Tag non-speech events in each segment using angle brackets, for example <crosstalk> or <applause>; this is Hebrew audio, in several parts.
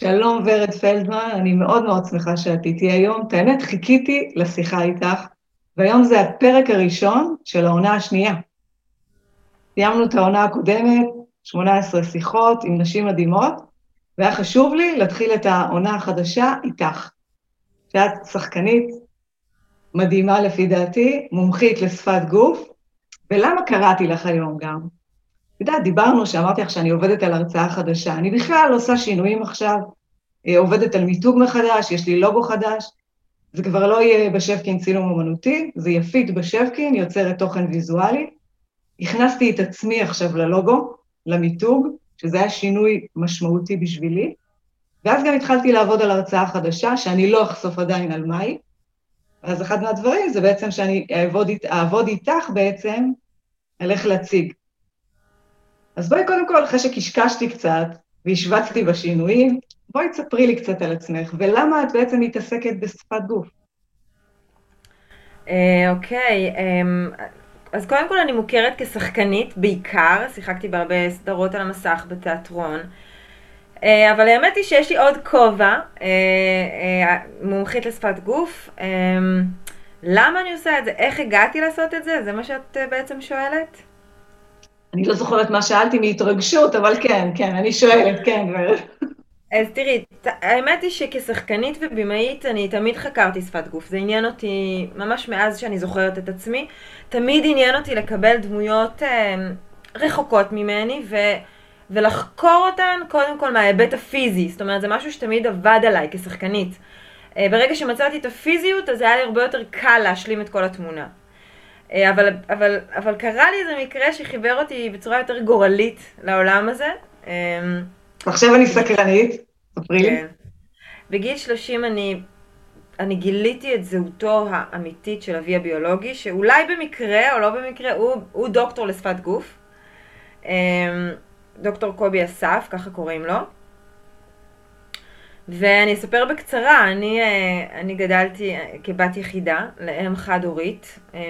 שלום ורד פלדמן, אני מאוד מאוד שמחה שאת איתי היום. את האמת, חיכיתי לשיחה איתך, והיום זה הפרק הראשון של העונה השנייה. סיימנו את העונה הקודמת, 18 שיחות עם נשים מדהימות, והיה חשוב לי להתחיל את העונה החדשה איתך. שאת שחקנית מדהימה לפי דעתי, מומחית לשפת גוף, ולמה קראתי לך היום גם? את יודעת, דיברנו, שאמרתי לך שאני עובדת על הרצאה חדשה. אני בכלל עושה שינויים עכשיו, אה, עובדת על מיתוג מחדש, יש לי לוגו חדש. זה כבר לא יהיה בשפקין צילום אומנותי, זה יפיק בשפקין, יוצרת תוכן ויזואלי. הכנסתי את עצמי עכשיו ללוגו, למיתוג, שזה היה שינוי משמעותי בשבילי. ואז גם התחלתי לעבוד על הרצאה חדשה, שאני לא אחשוף עדיין על מהי. אז אחד מהדברים זה בעצם שאני אעבוד, אעבוד איתך בעצם על איך להציג. אז בואי קודם כל, אחרי שקשקשתי קצת והשווצתי בשינויים, בואי תספרי לי קצת על עצמך, ולמה את בעצם מתעסקת בשפת גוף. אה, אוקיי, אמ, אז קודם כל אני מוכרת כשחקנית בעיקר, שיחקתי בהרבה סדרות על המסך בתיאטרון. אה, אבל האמת היא שיש לי עוד כובע, אה, מומחית לשפת גוף. אמ, למה אני עושה את זה? איך הגעתי לעשות את זה? זה מה שאת בעצם שואלת? אני לא זוכרת מה שאלתי מהתרגשות, אבל כן, כן, אני שואלת, כן. אז תראי, האמת היא שכשחקנית ובימאית אני תמיד חקרתי שפת גוף. זה עניין אותי ממש מאז שאני זוכרת את עצמי. תמיד עניין אותי לקבל דמויות אה, רחוקות ממני ו, ולחקור אותן קודם כל מההיבט הפיזי. זאת אומרת, זה משהו שתמיד עבד עליי כשחקנית. אה, ברגע שמצאתי את הפיזיות, אז היה לי הרבה יותר קל להשלים את כל התמונה. אה, אבל, אבל, אבל קרה לי איזה מקרה שחיבר אותי בצורה יותר גורלית לעולם הזה. אמ, עכשיו אני סקרנית, ספרי לי. כן. בגיל 30 אני, אני גיליתי את זהותו האמיתית של אבי הביולוגי, שאולי במקרה או לא במקרה הוא, הוא דוקטור לשפת גוף. אמ, דוקטור קובי אסף, ככה קוראים לו. ואני אספר בקצרה, אני, אה, אני גדלתי אה, כבת יחידה לאם חד-הורית, אמ,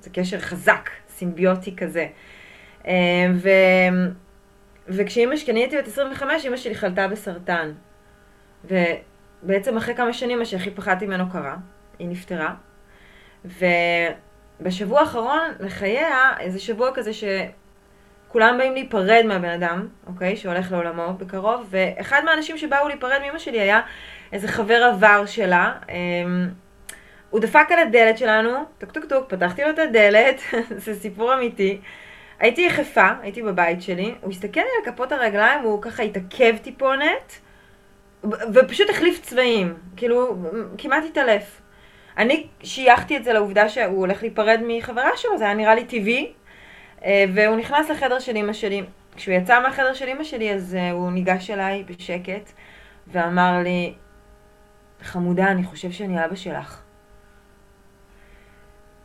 זה קשר חזק, סימביוטי כזה. ו, וכשאימא, כשאני הייתי בת 25, אימא שלי חלתה בסרטן. ובעצם אחרי כמה שנים מה שהכי פחדתי ממנו קרה, היא נפטרה. ובשבוע האחרון לחייה, איזה שבוע כזה ש... כולם באים להיפרד מהבן אדם, אוקיי, שהולך לעולמו בקרוב, ואחד מהאנשים שבאו להיפרד מאמא שלי היה איזה חבר עבר שלה. אמ, הוא דפק על הדלת שלנו, טוק טוק טוק, פתחתי לו את הדלת, <laughs> זה סיפור אמיתי. הייתי יחפה, הייתי בבית שלי, הוא הסתכל על כפות הרגליים, הוא ככה התעכב טיפונת, ופשוט החליף צבעים, כאילו, כמעט התעלף. אני שייכתי את זה לעובדה שהוא הולך להיפרד מחברה שלו, זה היה נראה לי טבעי, אה, והוא נכנס לחדר של אמא שלי. כשהוא יצא מהחדר של אמא שלי, אז אה, הוא ניגש אליי בשקט, ואמר לי, חמודה, אני חושב שאני אבא שלך.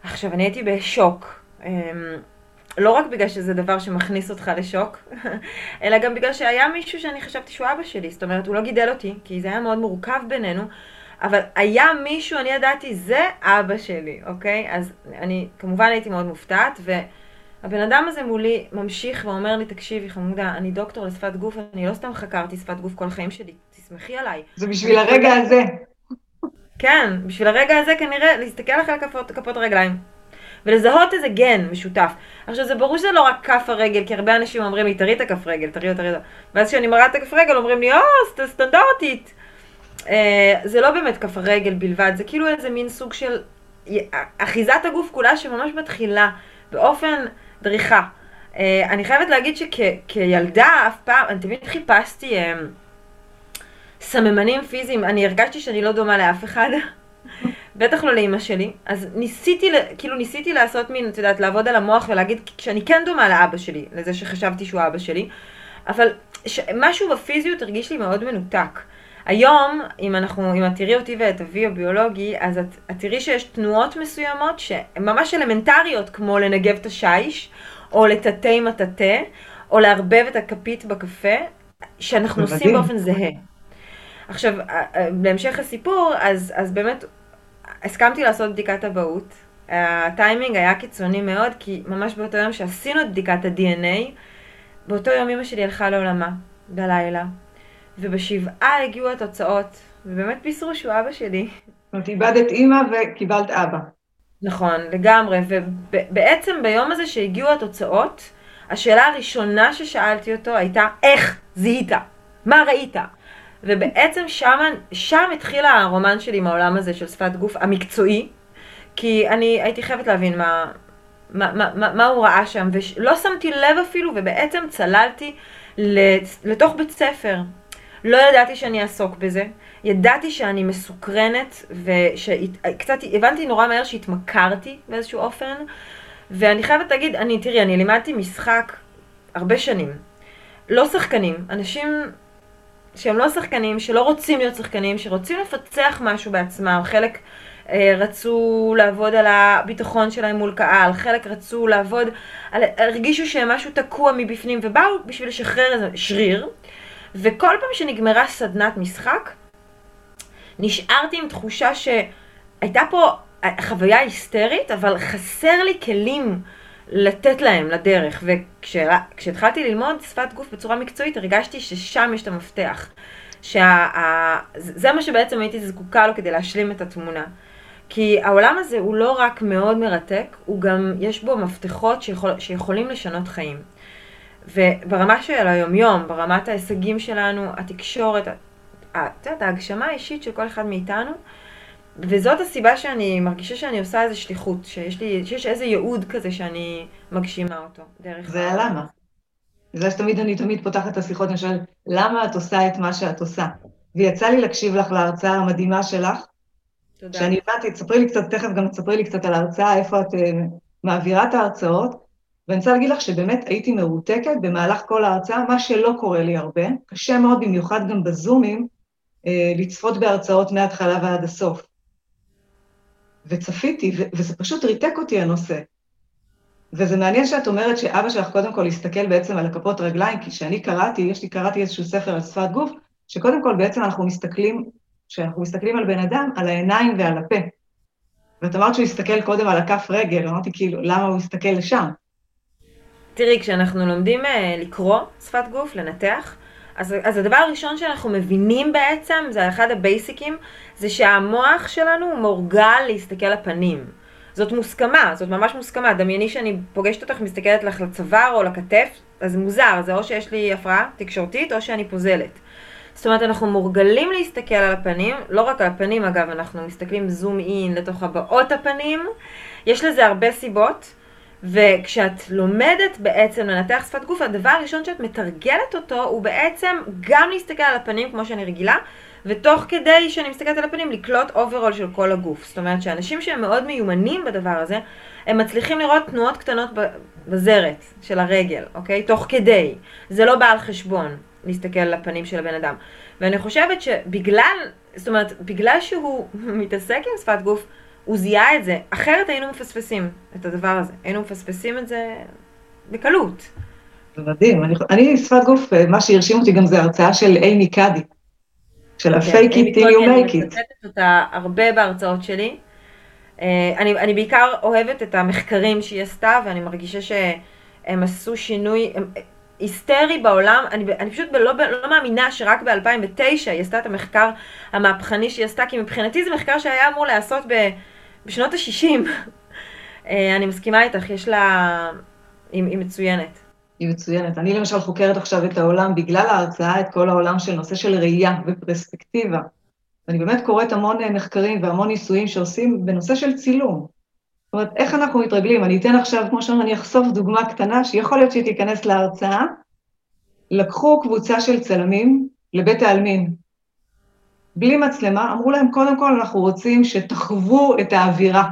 עכשיו, אני הייתי בשוק. אמ, לא רק בגלל שזה דבר שמכניס אותך לשוק, <laughs> אלא גם בגלל שהיה מישהו שאני חשבתי שהוא אבא שלי. זאת אומרת, הוא לא גידל אותי, כי זה היה מאוד מורכב בינינו, אבל היה מישהו, אני ידעתי, זה אבא שלי, אוקיי? אז אני כמובן הייתי מאוד מופתעת, ו... הבן אדם הזה מולי ממשיך ואומר לי, תקשיבי חמודה, אני דוקטור לשפת גוף, אני לא סתם חקרתי שפת גוף כל החיים שלי, תסמכי עליי. זה בשביל הרגע הזה. כן, בשביל הרגע הזה כנראה להסתכל לך על כפות, כפות הרגליים. ולזהות איזה גן משותף. עכשיו זה ברור שזה לא רק כף הרגל, כי הרבה אנשים אומרים לי, תראי את הכף רגל, תראי אותה, תראי אותה. ואז כשאני מראה את הכף רגל אומרים לי, או, סטנדרטית. אה, זה לא באמת כף הרגל בלבד, זה כאילו איזה מין סוג של אחיזת הגוף כולה שממש מתחילה באופן דריכה. Uh, אני חייבת להגיד שכילדה אף פעם, אני תמיד חיפשתי uh, סממנים פיזיים, אני הרגשתי שאני לא דומה לאף אחד, <laughs> בטח לא לאימא שלי, אז ניסיתי, כאילו ניסיתי לעשות מין, את יודעת, לעבוד על המוח ולהגיד שאני כן דומה לאבא שלי, לזה שחשבתי שהוא אבא שלי, אבל ש... משהו בפיזיות הרגיש לי מאוד מנותק. היום, אם אנחנו, אם את תראי אותי ואת אבי הביולוגי, אז את, את תראי שיש תנועות מסוימות שהן ממש אלמנטריות, כמו לנגב את השיש, או לטאטא עם הטאטא, או לערבב את הכפית בקפה, שאנחנו עושים באופן זהה. עכשיו, בהמשך הסיפור, אז, אז באמת הסכמתי לעשות בדיקת אבהות. הטיימינג היה קיצוני מאוד, כי ממש באותו יום שעשינו את בדיקת ה-DNA, באותו יום אמא שלי הלכה לעולמה, בלילה. ובשבעה הגיעו התוצאות, ובאמת בישרו שהוא אבא שלי. זאת אומרת, איבדת אימא וקיבלת אבא. נכון, לגמרי, ובעצם ביום הזה שהגיעו התוצאות, השאלה הראשונה ששאלתי אותו הייתה, איך זיהית? מה ראית? ובעצם שם, שם התחיל הרומן שלי עם העולם הזה של שפת גוף המקצועי, כי אני הייתי חייבת להבין מה, מה, מה, מה, מה הוא ראה שם, ולא שמתי לב אפילו, ובעצם צללתי לתוך בית ספר. לא ידעתי שאני אעסוק בזה, ידעתי שאני מסוקרנת, וקצת הבנתי נורא מהר שהתמכרתי באיזשהו אופן, ואני חייבת להגיד, אני, תראי, אני לימדתי משחק הרבה שנים. לא שחקנים, אנשים שהם לא שחקנים, שלא רוצים להיות שחקנים, שרוצים לפצח משהו בעצמם, חלק אה, רצו לעבוד על הביטחון שלהם מול קהל, חלק רצו לעבוד, על, הרגישו שהם משהו תקוע מבפנים ובאו בשביל לשחרר איזה שריר, וכל פעם שנגמרה סדנת משחק, נשארתי עם תחושה שהייתה פה חוויה היסטרית, אבל חסר לי כלים לתת להם לדרך. וכשהתחלתי ללמוד שפת גוף בצורה מקצועית, הרגשתי ששם יש את המפתח. שזה מה שבעצם הייתי זקוקה לו כדי להשלים את התמונה. כי העולם הזה הוא לא רק מאוד מרתק, הוא גם, יש בו מפתחות שיכול, שיכולים לשנות חיים. וברמה של היומיום, ברמת ההישגים שלנו, התקשורת, את יודעת, ההגשמה האישית של כל אחד מאיתנו, וזאת הסיבה שאני מרגישה שאני עושה איזו שליחות, שיש לי, שיש איזה ייעוד כזה שאני מגשימה אותו דרך... זה הלמה. זה שתמיד אני תמיד פותחת את השיחות, אני שואלת, למה את עושה את מה שאת עושה? ויצא לי להקשיב לך להרצאה המדהימה שלך, תודה. שאני הבנתי, תספרי לי קצת, תכף גם תספרי לי קצת על ההרצאה, איפה את uh, מעבירה את ההרצאות, ואני רוצה להגיד לך שבאמת הייתי מרותקת במהלך כל ההרצאה, מה שלא קורה לי הרבה, קשה מאוד, במיוחד גם בזומים, uh, לצפות בהרצאות מההתחלה ועד הסוף. וצפיתי, ו- וזה פשוט ריתק אותי הנושא. וזה מעניין שאת אומרת שאבא שלך קודם כל הסתכל בעצם על הכפות רגליים, כי כשאני קראתי, יש לי, קראתי איזשהו ספר על שפת גוף, שקודם כל בעצם אנחנו מסתכלים, כשאנחנו מסתכלים על בן אדם, על העיניים ועל הפה. ואת אמרת שהוא הסתכל קודם על הכף רגל, אמרתי כאילו, למה הוא הסתכל לשם? תראי, כשאנחנו לומדים uh, לקרוא שפת גוף, לנתח, אז, אז הדבר הראשון שאנחנו מבינים בעצם, זה אחד הבייסיקים, זה שהמוח שלנו מורגל להסתכל לפנים. זאת מוסכמה, זאת ממש מוסכמה. דמייני שאני פוגשת אותך, מסתכלת לך לצוואר או לכתף, אז מוזר, זה או שיש לי הפרעה תקשורתית או שאני פוזלת. זאת אומרת, אנחנו מורגלים להסתכל על הפנים, לא רק על הפנים אגב, אנחנו מסתכלים זום אין לתוך הבעות הפנים. יש לזה הרבה סיבות. וכשאת לומדת בעצם לנתח שפת גוף, הדבר הראשון שאת מתרגלת אותו הוא בעצם גם להסתכל על הפנים כמו שאני רגילה, ותוך כדי שאני מסתכלת על הפנים לקלוט overall של כל הגוף. זאת אומרת שאנשים שהם מאוד מיומנים בדבר הזה, הם מצליחים לראות תנועות קטנות בזרת של הרגל, אוקיי? תוך כדי. זה לא בא על חשבון להסתכל על הפנים של הבן אדם. ואני חושבת שבגלל, זאת אומרת, בגלל שהוא <laughs> מתעסק עם שפת גוף, הוא זיהה את זה, אחרת היינו מפספסים את הדבר הזה, היינו מפספסים את זה בקלות. מדהים, אני, אני שפת גוף, אה, מה שהרשים אותי גם זה הרצאה של אימי קאדי, של ה-fake it till you make it. אני מצטטת אותה הרבה בהרצאות שלי. אה, אני, אני בעיקר אוהבת את המחקרים שהיא עשתה, ואני מרגישה שהם עשו שינוי הם, היסטרי בעולם. אני, אני פשוט לא, לא מאמינה שרק ב-2009 היא עשתה את המחקר המהפכני שהיא עשתה, כי מבחינתי זה מחקר שהיה אמור להיעשות ב... בשנות ה-60. אה, אני מסכימה איתך, יש לה... היא, היא מצוינת. היא מצוינת. אני למשל חוקרת עכשיו את העולם, בגלל ההרצאה, את כל העולם של נושא של ראייה ופרספקטיבה. אני באמת קוראת המון אה, מחקרים והמון ניסויים שעושים בנושא של צילום. זאת אומרת, איך אנחנו מתרגלים? אני אתן עכשיו, כמו שאומרים, אני אחשוף דוגמה קטנה, שיכול להיות שהיא תיכנס להרצאה. לקחו קבוצה של צלמים לבית העלמין, בלי מצלמה, אמרו להם, קודם כל אנחנו רוצים שתחוו את האווירה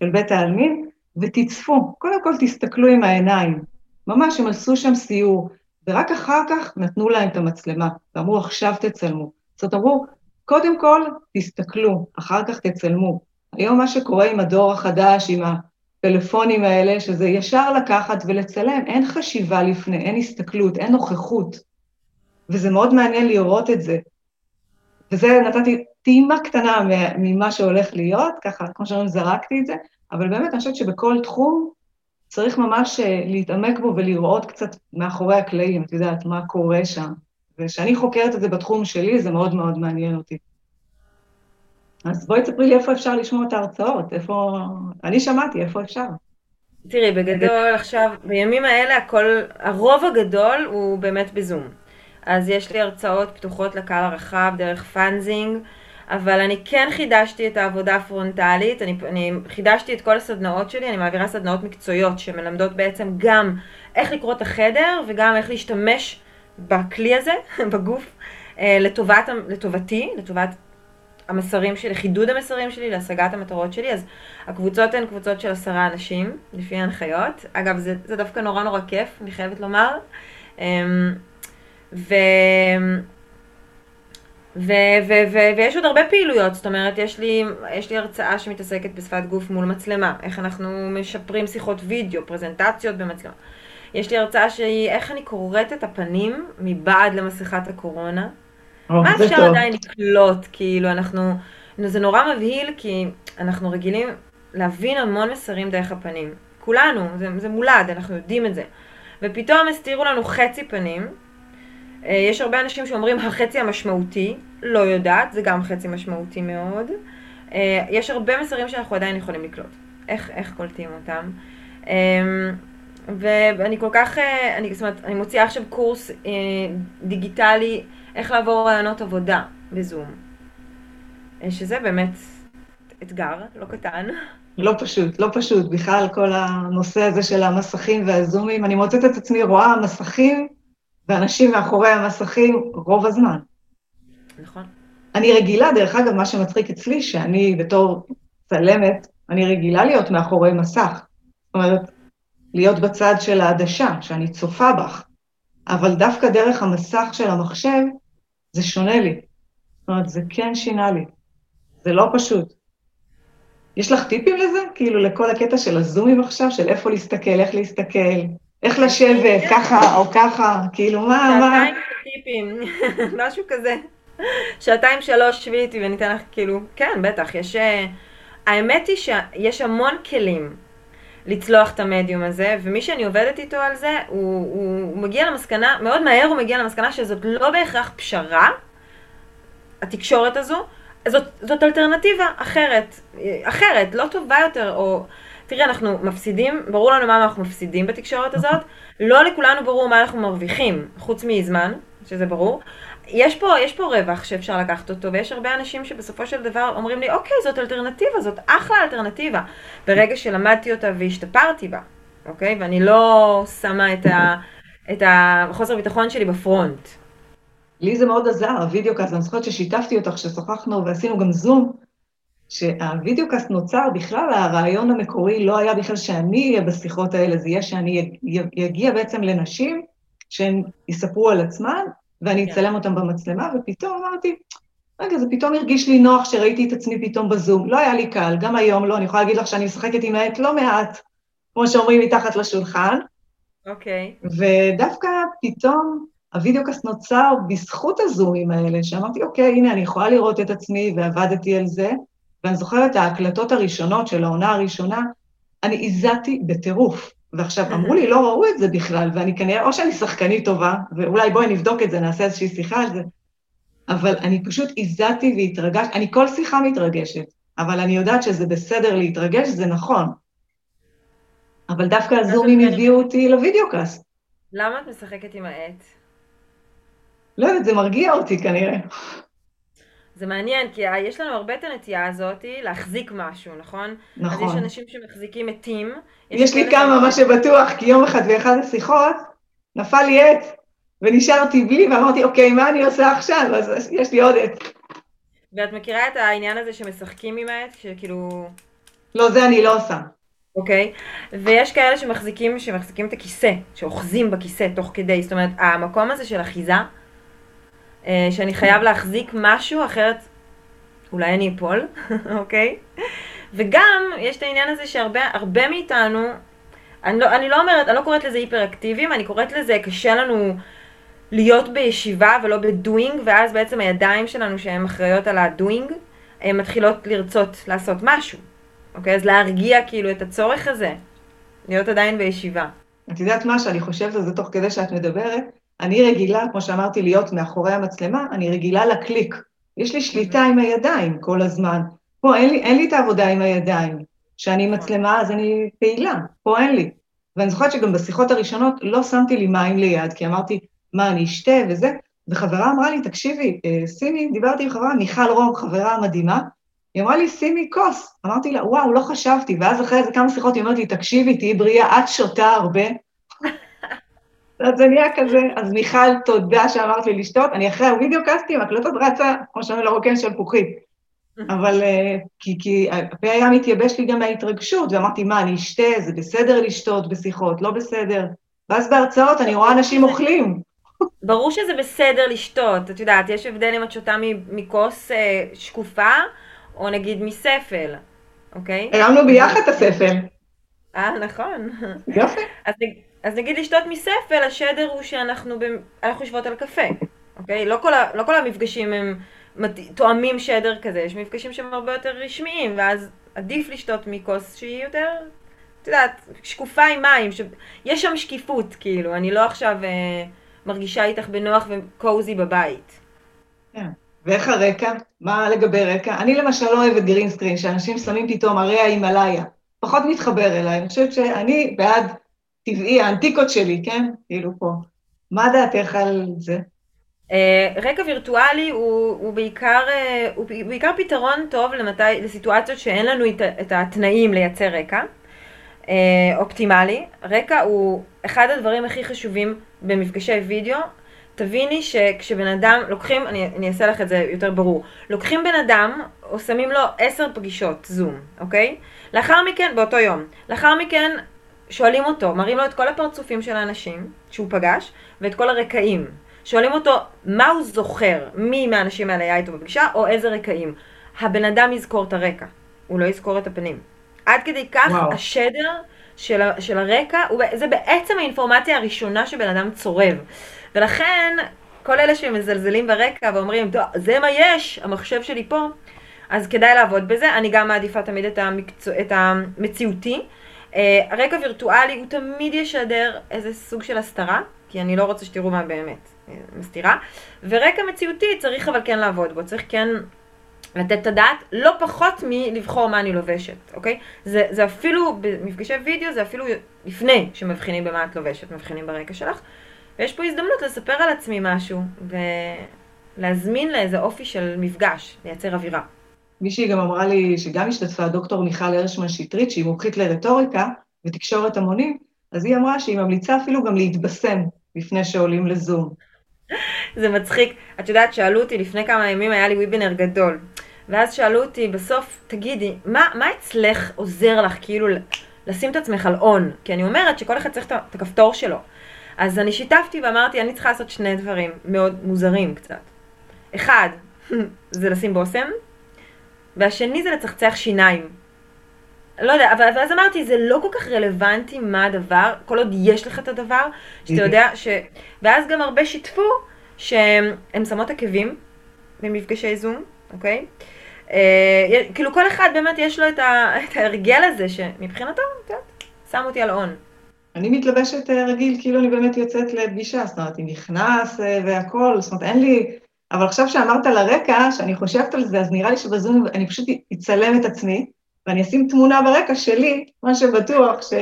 של בית העלמין ותצפו, קודם כל תסתכלו עם העיניים. ממש, הם עשו שם סיור, ורק אחר כך נתנו להם את המצלמה, ואמרו, עכשיו תצלמו. זאת אמרו, קודם כל תסתכלו, אחר כך תצלמו. היום מה שקורה עם הדור החדש, עם הפלאפונים האלה, שזה ישר לקחת ולצלם, אין חשיבה לפני, אין הסתכלות, אין נוכחות. וזה מאוד מעניין לראות את זה. וזה נתתי טעימה קטנה ממה שהולך להיות, ככה, כמו שאומרים, זרקתי את זה, אבל באמת אני חושבת שבכל תחום צריך ממש אה, להתעמק בו ולראות קצת מאחורי הקלעים, את יודעת, מה קורה שם. וכשאני חוקרת את זה בתחום שלי, זה מאוד מאוד מעניין אותי. אז בואי תספרי לי איפה אפשר לשמוע את ההרצאות, איפה... אני שמעתי, איפה אפשר. תראי, בגדול עכשיו, בימים האלה הכל, הרוב הגדול הוא באמת בזום. אז יש לי הרצאות פתוחות לקהל הרחב דרך Funzing, אבל אני כן חידשתי את העבודה הפרונטלית, אני, אני חידשתי את כל הסדנאות שלי, אני מעבירה סדנאות מקצועיות שמלמדות בעצם גם איך לקרוא את החדר וגם איך להשתמש בכלי הזה, <laughs> בגוף, אה, לטובת, לטובתי, לטובת המסרים שלי, חידוד המסרים שלי להשגת המטרות שלי, אז הקבוצות הן קבוצות של עשרה אנשים, לפי ההנחיות. אגב, זה, זה דווקא נורא נורא כיף, אני חייבת לומר. ו... ו- ו- ו- ויש עוד הרבה פעילויות, זאת אומרת, יש לי, יש לי הרצאה שמתעסקת בשפת גוף מול מצלמה, איך אנחנו משפרים שיחות וידאו, פרזנטציות במצלמה. יש לי הרצאה שהיא איך אני קוראת את הפנים מבעד למסכת הקורונה. מה אפשר טוב. עדיין לקלוט, כאילו, אנחנו, זה נורא מבהיל, כי אנחנו רגילים להבין המון מסרים דרך הפנים. כולנו, זה, זה מולד, אנחנו יודעים את זה. ופתאום הסתירו לנו חצי פנים, יש הרבה אנשים שאומרים החצי המשמעותי, לא יודעת, זה גם חצי משמעותי מאוד. אה, יש הרבה מסרים שאנחנו עדיין יכולים לקלוט. איך, איך קולטים אותם? אמ, ואני כל כך, אה, אני, זאת אומרת, אני מוציאה עכשיו קורס דיגיטלי, איך לעבור רעיונות עבודה בזום. שזה באמת אתגר לא קטן. לא פשוט, לא פשוט. בכלל, כל הנושא הזה של המסכים והזומים, אני מוצאת את עצמי רואה מסכים ואנשים מאחורי המסכים רוב הזמן. נכון. אני רגילה, דרך אגב, מה שמצחיק אצלי, שאני בתור צלמת, אני רגילה להיות מאחורי מסך. זאת אומרת, להיות בצד של העדשה, שאני צופה בך. אבל דווקא דרך המסך של המחשב, זה שונה לי. זאת אומרת, זה כן שינה לי. זה לא פשוט. יש לך טיפים לזה? כאילו, לכל הקטע של הזומים עכשיו, של איפה להסתכל, איך להסתכל, איך לשבת, ככה או ככה, כאילו מה, מה... שעתיים טיפים, <laughs> משהו כזה. שעתיים שלוש שבי איתי וניתן לך, כאילו, כן, בטח, יש... אה, האמת היא שיש המון כלים לצלוח את המדיום הזה, ומי שאני עובדת איתו על זה, הוא, הוא, הוא מגיע למסקנה, מאוד מהר הוא מגיע למסקנה שזאת לא בהכרח פשרה, התקשורת הזו, זאת, זאת אלטרנטיבה אחרת, אחרת, לא טובה יותר, או תראי, אנחנו מפסידים, ברור לנו מה אנחנו מפסידים בתקשורת הזאת, לא לכולנו ברור מה אנחנו מרוויחים, חוץ מזמן, שזה ברור. יש פה, יש פה רווח שאפשר לקחת אותו, ויש הרבה אנשים שבסופו של דבר אומרים לי, אוקיי, זאת אלטרנטיבה, זאת אחלה אלטרנטיבה. ברגע שלמדתי אותה והשתפרתי בה, אוקיי? ואני לא שמה את, ה, את החוסר ביטחון שלי בפרונט. לי זה מאוד עזר, הווידאו כזה, אני זוכרת ששיתפתי אותך, ששוחחנו ועשינו גם זום, שהווידאו קאסט נוצר בכלל, הרעיון המקורי לא היה בכלל שאני אהיה בשיחות האלה, זה יהיה שאני אגיע בעצם לנשים שהן יספרו על עצמן, ואני כן. אצלם אותן במצלמה, ופתאום אמרתי, רגע, זה פתאום הרגיש לי נוח שראיתי את עצמי פתאום בזום. לא היה לי קל, גם היום לא, אני יכולה להגיד לך שאני משחקת עם העט לא מעט, כמו שאומרים מתחת לשולחן. אוקיי. Okay. ודווקא פתאום הווידאו קאסט נוצר בזכות הזומים האלה, שאמרתי, אוקיי, הנה, אני יכולה לראות את עצמי ועבדתי על זה, ואני זוכרת ההקלטות הראשונות של העונה הראשונה, אני הזעתי בטירוף. ועכשיו אמרו לי, לא ראו את זה בכלל, ואני כנראה, או שאני שחקנית טובה, ואולי בואי נבדוק את זה, נעשה איזושהי שיחה על זה, אבל אני פשוט הזעתי והתרגשתי, אני כל שיחה מתרגשת, אבל אני יודעת שזה בסדר להתרגש, זה נכון. אבל דווקא הזומים הביאו אותי לוידאו קאסט. למה את משחקת עם העט? לא יודעת, זה מרגיע אותי כנראה. זה מעניין, כי יש לנו הרבה את הנטייה הזאת להחזיק משהו, נכון? נכון. אז יש אנשים שמחזיקים עטים. יש, יש לי כמה, מה שבטוח, כי יום אחד באחד השיחות נפל לי עט, ונשארתי בלי, ואמרתי, אוקיי, מה אני עושה עכשיו? אז יש לי עוד עט. ואת מכירה את העניין הזה שמשחקים עם העט? שכאילו... לא, זה אני לא עושה. אוקיי? ויש כאלה שמחזיקים, שמחזיקים את הכיסא, שאוחזים בכיסא תוך כדי, זאת אומרת, המקום הזה של אחיזה, שאני חייב להחזיק משהו, אחרת אולי אני אפול, <laughs> אוקיי? וגם יש את העניין הזה שהרבה מאיתנו, אני לא, אני לא אומרת, אני לא קוראת לזה היפראקטיביים, אני קוראת לזה קשה לנו להיות בישיבה ולא בדואינג, ואז בעצם הידיים שלנו שהן אחראיות על הדואינג, הן מתחילות לרצות לעשות משהו, אוקיי? אז להרגיע כאילו את הצורך הזה, להיות עדיין בישיבה. את יודעת מה שאני חושבת על זה תוך כדי שאת מדברת? אני רגילה, כמו שאמרתי, להיות מאחורי המצלמה, אני רגילה לקליק. יש לי שליטה עם הידיים כל הזמן. פה אין לי, אין לי את העבודה עם הידיים. כשאני מצלמה אז אני פעילה, פה אין לי. ואני זוכרת שגם בשיחות הראשונות לא שמתי לי מים ליד, כי אמרתי, מה, אני אשתה וזה, וחברה אמרה לי, תקשיבי, אה, שימי, דיברתי עם חברה, מיכל רום, חברה מדהימה, היא אמרה לי, שימי כוס. אמרתי לה, וואו, לא חשבתי. ואז אחרי איזה כמה שיחות היא אומרת לי, תקשיבי, תהיי בריאה, את שותה הרבה. אז זה נהיה כזה, אז מיכל, תודה שאמרת לי לשתות. אני אחרי הווידאו קאסטים, הקלטות רצה, כמו שאומרים לרוקן של פוכית. אבל אה, כי, כי הפה היה מתייבש לי גם מההתרגשות, ואמרתי, מה, אני אשתה, זה בסדר לשתות בשיחות, לא בסדר. ואז בהרצאות אני רואה אנשים אוכלים. ברור שזה בסדר לשתות, את יודעת, יש הבדל אם את שותה מכוס אה, שקופה, או נגיד מספל, אוקיי? הרמנו ביחד את הספל. אה, נכון. יופי. אז, נגיד לשתות מספל, השדר הוא שאנחנו ב... יושבות על קפה, אוקיי? לא כל, ה... לא כל המפגשים הם תואמים שדר כזה, יש מפגשים שהם הרבה יותר רשמיים, ואז עדיף לשתות מכוס שהיא יותר, את יודעת, שקופה עם מים, ש... יש שם שקיפות, כאילו, אני לא עכשיו אה, מרגישה איתך בנוח וקוזי בבית. כן. ואיך הרקע? מה לגבי רקע? אני למשל לא אוהבת גרינסקרין, שאנשים שמים פתאום הרי ההימאליה. פחות מתחבר אליי. אני חושבת שאני בעד טבעי, האנטיקות שלי, כן? כאילו פה. מה דעתך על זה? Uh, רקע וירטואלי הוא, הוא, בעיקר, uh, הוא בעיקר פתרון טוב למתי, לסיטואציות שאין לנו את, את התנאים לייצר רקע uh, אופטימלי. רקע הוא אחד הדברים הכי חשובים במפגשי וידאו. תביני שכשבן אדם, לוקחים, אני, אני אעשה לך את זה יותר ברור, לוקחים בן אדם או שמים לו עשר פגישות זום, אוקיי? לאחר מכן, באותו יום, לאחר מכן שואלים אותו, מראים לו את כל הפרצופים של האנשים שהוא פגש ואת כל הרקעים. שואלים אותו מה הוא זוכר, מי מהאנשים האלה היה איתו בפגישה, או איזה רקעים. הבן אדם יזכור את הרקע, הוא לא יזכור את הפנים. עד כדי כך וואו. השדר של, של הרקע, הוא, זה בעצם האינפורמציה הראשונה שבן אדם צורב. ולכן, כל אלה שמזלזלים ברקע ואומרים, זה מה יש, המחשב שלי פה, אז כדאי לעבוד בזה. אני גם מעדיפה תמיד את, המקצוע, את המציאותי. הרקע אה, וירטואלי הוא תמיד ישדר איזה סוג של הסתרה, כי אני לא רוצה שתראו מה באמת אה, מסתירה. ורקע מציאותי צריך אבל כן לעבוד בו, צריך כן לתת את הדעת, לא פחות מלבחור מה אני לובשת, אוקיי? זה, זה אפילו, במפגשי וידאו זה אפילו לפני שמבחינים במה את לובשת, מבחינים ברקע שלך. ויש פה הזדמנות לספר על עצמי משהו, ולהזמין לאיזה אופי של מפגש, לייצר אווירה. מישהי גם אמרה לי, שגם השתתפה דוקטור מיכל הרשמן שטרית, שהיא מומחית לרטוריקה ותקשורת המונים, אז היא אמרה שהיא ממליצה אפילו גם להתבשם לפני שעולים לזום. זה מצחיק. את יודעת, שאלו אותי לפני כמה ימים, היה לי וויבינר גדול. ואז שאלו אותי בסוף, תגידי, מה, מה אצלך עוזר לך כאילו לשים את עצמך על און? כי אני אומרת שכל אחד צריך את הכפתור שלו. אז אני שיתפתי ואמרתי, אני צריכה לעשות שני דברים מאוד מוזרים קצת. אחד, <laughs> זה לשים בושם, והשני זה לצחצח שיניים. לא יודע, אבל ואז אמרתי, זה לא כל כך רלוונטי מה הדבר, כל עוד יש לך את הדבר, שאתה יודע ש... ואז גם הרבה שיתפו שהם שמות עקבים במפגשי זום, אוקיי? אה, כאילו כל אחד באמת יש לו את, ה... <laughs> את ההרגל הזה, שמבחינתו, את יודעת, שם אותי על און. אני מתלבשת אה, רגיל, כאילו אני באמת יוצאת לפגישה, זאת אומרת, היא נכנס אה, והכול, זאת אומרת, אין לי... אבל עכשיו שאמרת לרקע, שאני חושבת על זה, אז נראה לי שבזום אני פשוט אצלם את עצמי, ואני אשים תמונה ברקע שלי, מה שבטוח, ש...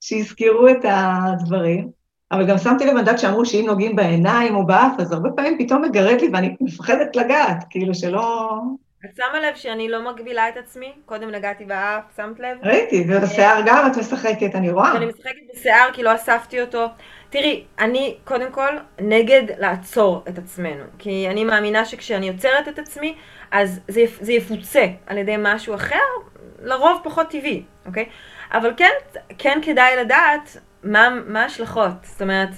שיזכרו את הדברים. אבל גם שמתי לב, אני שאמרו שאם נוגעים בעיניים או באף, אז הרבה פעמים פתאום מגרד לי ואני מפחדת לגעת, כאילו שלא... את שמה לב שאני לא מגבילה את עצמי? קודם נגעתי באף, שמת לב? ראיתי, ובשיער גם את משחקת, אני רואה. אני משחקת בשיער כי לא אספתי אותו. תראי, אני קודם כל נגד לעצור את עצמנו. כי אני מאמינה שכשאני עוצרת את עצמי, אז זה, זה יפוצה על ידי משהו אחר, לרוב פחות טבעי, אוקיי? אבל כן, כן כדאי לדעת מה, מה ההשלכות. זאת אומרת,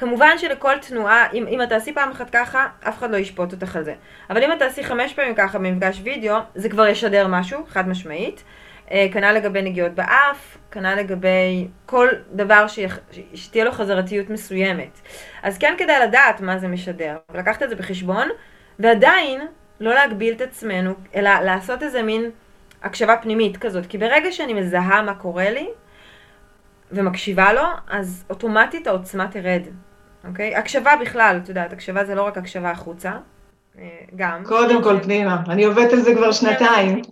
כמובן שלכל תנועה, אם, אם את תעשי פעם אחת ככה, אף אחד לא ישפוט אותך על זה. אבל אם את תעשי חמש פעמים ככה במפגש וידאו, זה כבר ישדר משהו, חד משמעית. אה, כנ"ל לגבי נגיעות באף, כנ"ל לגבי כל דבר שיח, שתהיה לו חזרתיות מסוימת. אז כן כדאי לדעת מה זה משדר, ולקחת את זה בחשבון, ועדיין לא להגביל את עצמנו, אלא לעשות איזה מין הקשבה פנימית כזאת. כי ברגע שאני מזהה מה קורה לי, ומקשיבה לו, אז אוטומטית העוצמה תרד. אוקיי? הקשבה בכלל, את יודעת, הקשבה זה לא רק הקשבה החוצה, אה, גם. קודם כל, פנימה, אני עובדת על זה כבר שנתיים.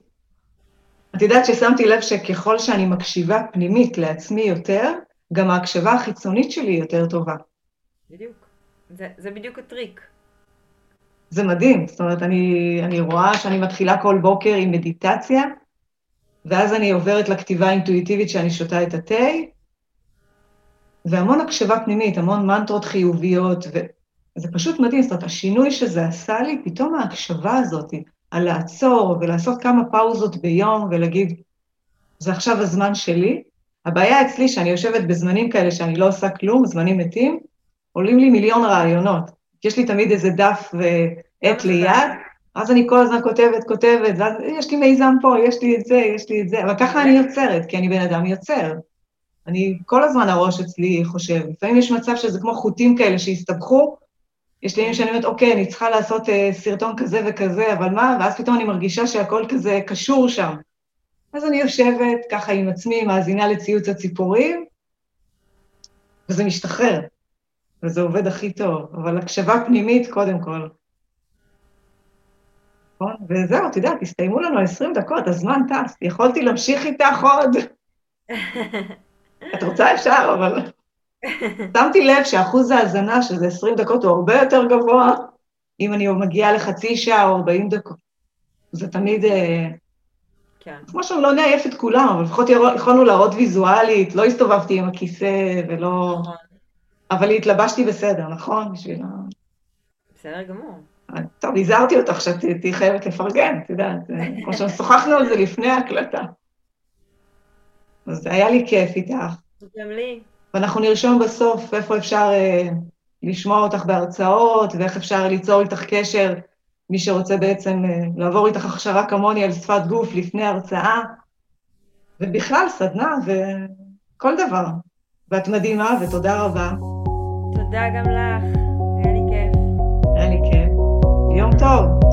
את יודעת ששמתי לב שככל שאני מקשיבה פנימית לעצמי יותר, גם ההקשבה החיצונית שלי יותר טובה. בדיוק. זה, זה בדיוק הטריק. זה מדהים, זאת אומרת, אני, אני רואה שאני מתחילה כל בוקר עם מדיטציה, ואז אני עוברת לכתיבה האינטואיטיבית שאני שותה את התה, והמון הקשבה פנימית, המון מנטרות חיוביות, וזה פשוט מדהים, זאת אומרת, השינוי שזה עשה לי, פתאום ההקשבה הזאת, על לעצור ולעשות כמה פאוזות ביום ולהגיד, זה עכשיו הזמן שלי. הבעיה אצלי שאני יושבת בזמנים כאלה שאני לא עושה כלום, זמנים מתים, עולים לי מיליון רעיונות. יש לי תמיד איזה דף ועט ליד, אז אני כל הזמן כותבת, כותבת, ואז יש לי מיזם פה, יש לי את זה, יש לי את זה, אבל ככה אני יוצרת, כי אני בן אדם יוצר. אני, כל הזמן הראש אצלי חושב. לפעמים יש מצב שזה כמו חוטים כאלה שהסתבכו, יש לי ימים שאני אומרת, אוקיי, אני צריכה לעשות אה, סרטון כזה וכזה, אבל מה? ואז פתאום אני מרגישה שהכל כזה קשור שם. אז אני יושבת ככה עם עצמי, מאזינה לציוץ הציפורים, וזה משתחרר, וזה עובד הכי טוב, אבל הקשבה פנימית קודם כל. נכון? וזהו, את יודעת, הסתיימו לנו 20 דקות, הזמן טס, יכולתי להמשיך איתך עוד. <laughs> את רוצה אפשר, אבל... שמתי לב שאחוז ההאזנה, שזה 20 דקות, הוא הרבה יותר גבוה, אם אני מגיעה לחצי שעה או 40 דקות. זה תמיד... אה, כן. כמו שאני לא נעייף את כולם, אבל לפחות יכולנו להראות ויזואלית, לא הסתובבתי עם הכיסא ולא... נכון. אבל התלבשתי בסדר, נכון? בשביל ה... בסדר גמור. טוב, הזהרתי אותך שאת תהיי חייבת לפרגן, את יודעת, כמו ששוחחנו על זה לפני ההקלטה. אז היה לי כיף איתך. גם לי. ואנחנו נרשום בסוף איפה אפשר אה, לשמוע אותך בהרצאות, ואיך אפשר ליצור איתך קשר, מי שרוצה בעצם אה, לעבור איתך הכשרה כמוני על שפת גוף לפני הרצאה, ובכלל, סדנה וכל דבר. ואת מדהימה, ותודה רבה. תודה גם לך, היה לי כיף. היה לי כיף. יום טוב.